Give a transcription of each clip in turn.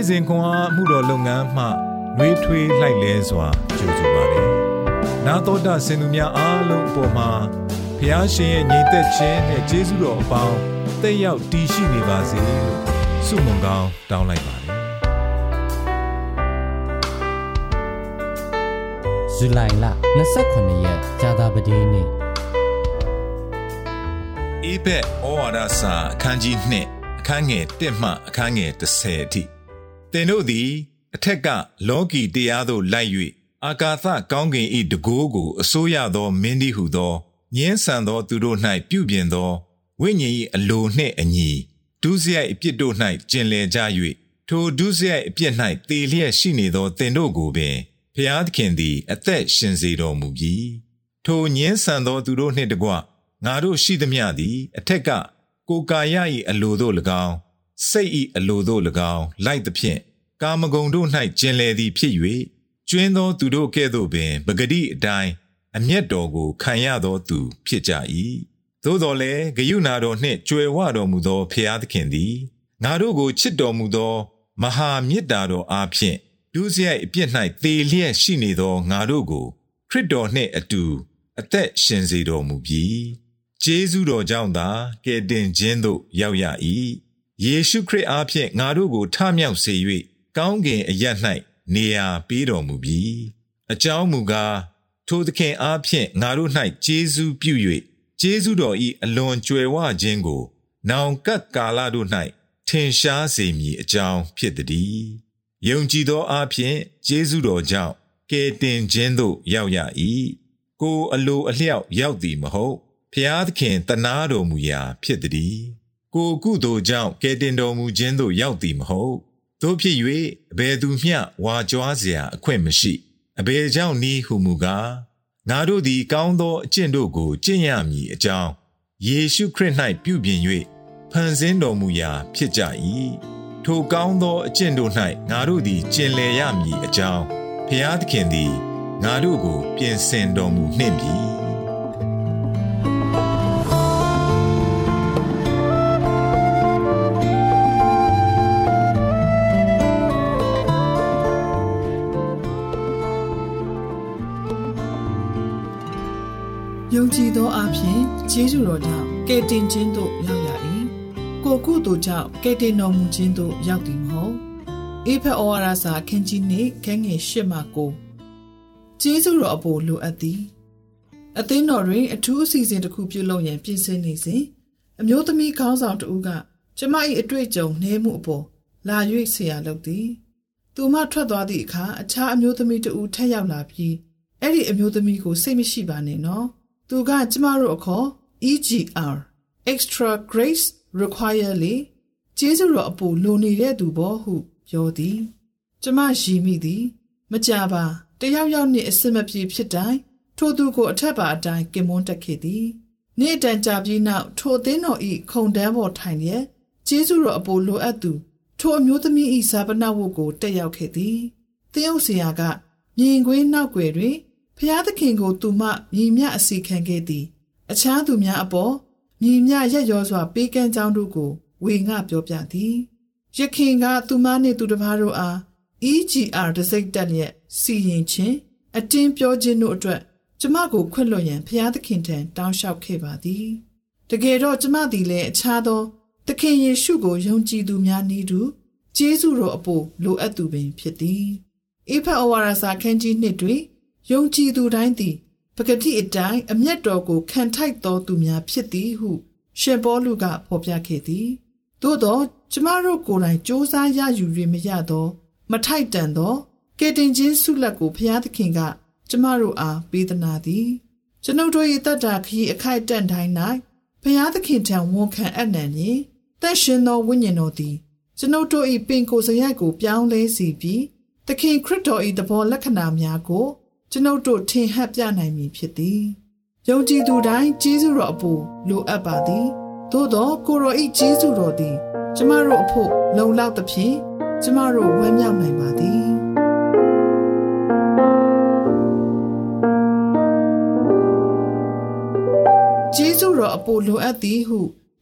နေ့စဉ်ခွန်အားမှုတော်လုပ်ငန်းမှနှွေးထွေးလိုက်လဲစွာကြိုဆိုပါတယ်။နာတော်တာစင်သူများအားလုံးအပေါ်မှာဖျားရှင်ရဲ့ညီသက်ခြင်းနဲ့ကျေးဇူးတော်အပေါင်းတက်ရောက်တည်ရှိနေပါစေလို့ဆုမွန်ကောင်းတောင်းလိုက်ပါတယ်။ဇူလိုင်လ29ရက်ကြာသပတေးနေ့အေဘက်ဩဝါဒစာအခန်းကြီး2အခန်းငယ်1မှအခန်းငယ်30အထိ သင်တို့သည် အထက်ကလောကီတရားသို့လိုက်၍အာကာသကောင်းကင်၏တကိုးကိုအစိုးရသောမင်းသည်ဟုသောညင်းဆန်သောသူတို့၌ပြုပြင်သောဝိညာဉ်၏အလိုနှင့်အညီဒုစရိုက်အပြစ်တို့၌ကျင်လည်ကြ၍ထိုဒုစရိုက်အပြစ်၌တည်လျက်ရှိနေသောသင်တို့ကိုပင်ဖျားသခင်သည် အသက်ရှင်စေတော်မူပြီထိုညင်းဆန်သောသူတို့နှင့်တကွငါတို့ရှိသမျှသည် အထက်ကကိုကာယ၏အလိုတို့၎င်း စိတ်၏အလိုတို့၎င်းလိုက်သဖြင့်ကာမဂုဏ်တို့၌ကျင်လည်သည်ဖြစ်၍ကျွင်းသောသူတို့ကဲ့သို့ပင်ပဂတိအတိုင်းအမျက်တော်ကိုခံရသောသူဖြစ်ကြ၏သို့တော်လည်းဂယုဏတော်နှင့်ကြွယ်ဝတော်မူသောဖျားသခင်သည်ငါတို့ကိုချစ်တော်မူသောမဟာမေတ္တာတော်အားဖြင့်ဒုစရိုက်အပြစ်၌သေလျက်ရှိနေသောငါတို့ကိုခရစ်တော်နှင့်အတူအသက်ရှင်စေတော်မူပြီးကျေးဇူးတော်ကြောင့်သာကယ်တင်ခြင်းသို့ရောက်ရ၏ ယေရှုခရစ်အားဖြင့်ငါတို့ကိုထမြောက်စေ၍ကောင်းကင်အရ၌နေရာပေးတော်မူပြီးအကြောင်းမူကားထိုသခင်အားဖြင့်ငါတို့၌ကျေးဇူးပြု၍ကျေးဇူးတော်၏အလွန်ကြွယ်ဝခြင်းကို နောင်ကပ်ကာလတို့၌ထင်ရှားစေမည်အကြောင်းဖြစ်သည်။ယုံကြည်သောအားဖြင့်ကျေးဇူးတော်ကြောင့်ကယ်တင်ခြင်းသို့ရောက်ရ၏။ကိုအလိုအလျောက်ရောက်သည်မဟုတ်ဖျားသခင်တနာတော်မူရာဖြစ်သည်။ ကိုကုသိုလ်ကြောင့်ကယ်တင်တော်မူခြင်းသို့ရောက်သည်မဟုတ်။သို့ဖြစ်၍အဘယ်သူမျှဝါကြွားเสียအခွင့်မရှိ။အဘယ်ကြောင့်နည်းဟုမူကားငါတို့သည်ကောင်းသောအကျင့်တို့ကိုကျင့်ရမည်အကြောင်းယေရှုခရစ်၌ပြုပြင်၍ဖန်ဆင်းတော်မူရာဖြစ်ကြ၏ထိုကောင်းသောအကျင့်တို့၌ငါတို့သည်ကျင့်လည်ရမည်အကြောင်းဖျားသခင်သည်ငါတို့ကိုပြင်ဆင်တော်မူနှင့်ပြီ ကြည်သောအဖြစ်ဂျေဇုတော်ကြောင့်ကယ်တင်ခြင်းသို့ရောက်ရ၏ကိုကုသိုလ်ကြောင့်ကယ်တင်တော်မူခြင်းသို့ရောက်သည်မဟုတ်အေဖက်ဩဝါဒစာခန်းကြီးနှင့်ခန်းငယ်၈မှ9ဂျေဇုတော်အပေါ်လိုအပ်သည်အသင်းတော်တွင်အထူးအစီအစဉ်တစ်ခုပြုလုပ်ရန်ပြင်ဆင်နေစဉ်အမျိုးသမီးခေါင်းဆောင်တဦးကကျမ၏အတွေ့အကြုံနှဲမှုအပေါ်လာ၍ဆရာလုပ်သည်သူမထွက်သွားသည့်အခါအခြားအမျိုးသမီးတဦးထက်ရောက်လာပြီးအဲ့ဒီအမျိုးသမီးကိုစိတ်မရှိပါနဲ့နော် သူကကျမတို့အခေါ် EGR extra grace require လေကျေးဇူးတော်အပူလိုနေတဲ့သူဘောဟုပြောသည်ကျမရည်မိသည် မကြပါတယောက်ယောက်နှင့်အစမပြေဖြစ်တိုင်းထိုသူကိုအထက်ပါအတိုင်းကင်မွန်းတက်ခဲ့သည်နေ့တန်ကြာပြီးနောက်ထိုအသင်းတော်ဤခုံတန်းပေါ်ထိုင်လျက်ကျေးဇူးတော်အပူလိုအပ်သူထိုအမျိုးသမီးဤဇာပနာဝတ်ကိုတက်ရောက်ခဲ့သည်သင်းအုပ်ဆရာကမြင်ကွင်းနောက်ွယ်တွင် ဖျားသခင်ကိုသူမမြည်မြအစီခံခဲ့သည် အခြားသူများအပေါ်မြည်မြရက်ရောစွာပေးကမ်းကြောင်းတို့ကိုဝေငှပြောပြသည်ရခင်ကသူမနှင့်သူတစ်ပါးတို့အား EGR တစိမ့်တက်လျက်စီရင်ခြင်းအတင်းပြောခြင်းတို့အတွက်ကျမကိုခွင့်လွှတ်ရန်ဖျားသခင်ထံတောင်းလျှောက်ခဲ့ပါသည်တကယ်တော့ကျမသည်လည်းအခြားသောသခင်ယေရှုကိုယုံကြည်သူများနည်းတူကျေးဇူးတော်အဖို့လိုအပ်သူပင်ဖြစ်သည်အေဖတ်ဩဝါဒစာခန်းကြီးနှစ်တွင် ယုံကြည်သူတိုင်းသည်ပဂတိအတိုင်းအမျက်တော်ကိုခံထိုက်တော်သူများဖြစ်သည်ဟု ရှင်ပေါလုကဖော်ပြခဲ့သည်သို့သောကျမတို့ကိုယ်တိုင်စ조사ရယူရမရသော မထိုက်တန်သောကယ်တင်ခြင်းဆုလက်ကိုဘုရားသခင်က ကျမတို့အားပေးသနာသည်ကျွန်ုပ်တို့၏တတ္တာခရီးအခိုက်အတန့်တိုင်း၌ဘုရားသခင်ထံဝန်ခံအပ်နှံမည်တန်ရှင်သောဝိညာဉ်တော်သည်ကျွန်ုပ်တို့၏ပင်ကိုယ်စရိုက်ကိုပြောင်းလဲစေပြီးသခင်ခရစ်တော်၏တဘောလက္ခဏာများကို ကျွန်ုပ်တို့ထင်ဟပ်ပြနိုင်မည်ဖြစ်သည်ယုံကြည်သူတိုင်းကျေးဇူးတော်အပူလိုအပ်ပါသည်သို့သောကိုရောဤကျေးဇူးတော်သည် ကျမတို့အဖို့လုံလောက်သဖြင့်ကျမတို့ဝမ်းမြောက်နိုင်ပါသည်ကျေးဇူးတော်အဖို့လိုအပ်သည်ဟု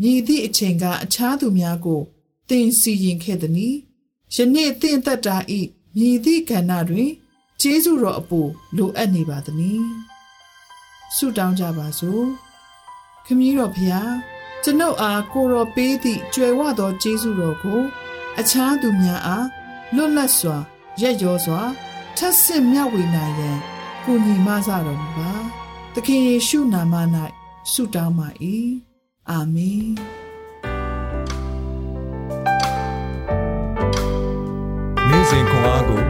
မြည်သည့်အချိန်ကအခြားသူများကိုသင်စီရင်ခဲ့သည်နီယနေ့သင်သက်တာဤမြည်သည့်ကဏ္ဍတွင် ကျေးဇူးတော်အပူလိုအပ်နေပါသည်။ဆုတောင်းကြပါစို့။ခမည်းတော်ဖျားကျွန်ုပ်အားကိုတော်ပေးသည့်ကြွယ်ဝသောကျေးဇူးတော်ကို အခြားသူများအားလွတ်လပ်စွာရက်ရောစွာထပ်ဆင့်မျှဝေနိုင်ရန်ကုညီမဆတော်မူပါ။သခင်ယေရှုနာမ၌ဆုတောင်းပါ၏။အာမင်။နေ့စဉ်ခွန်အားကို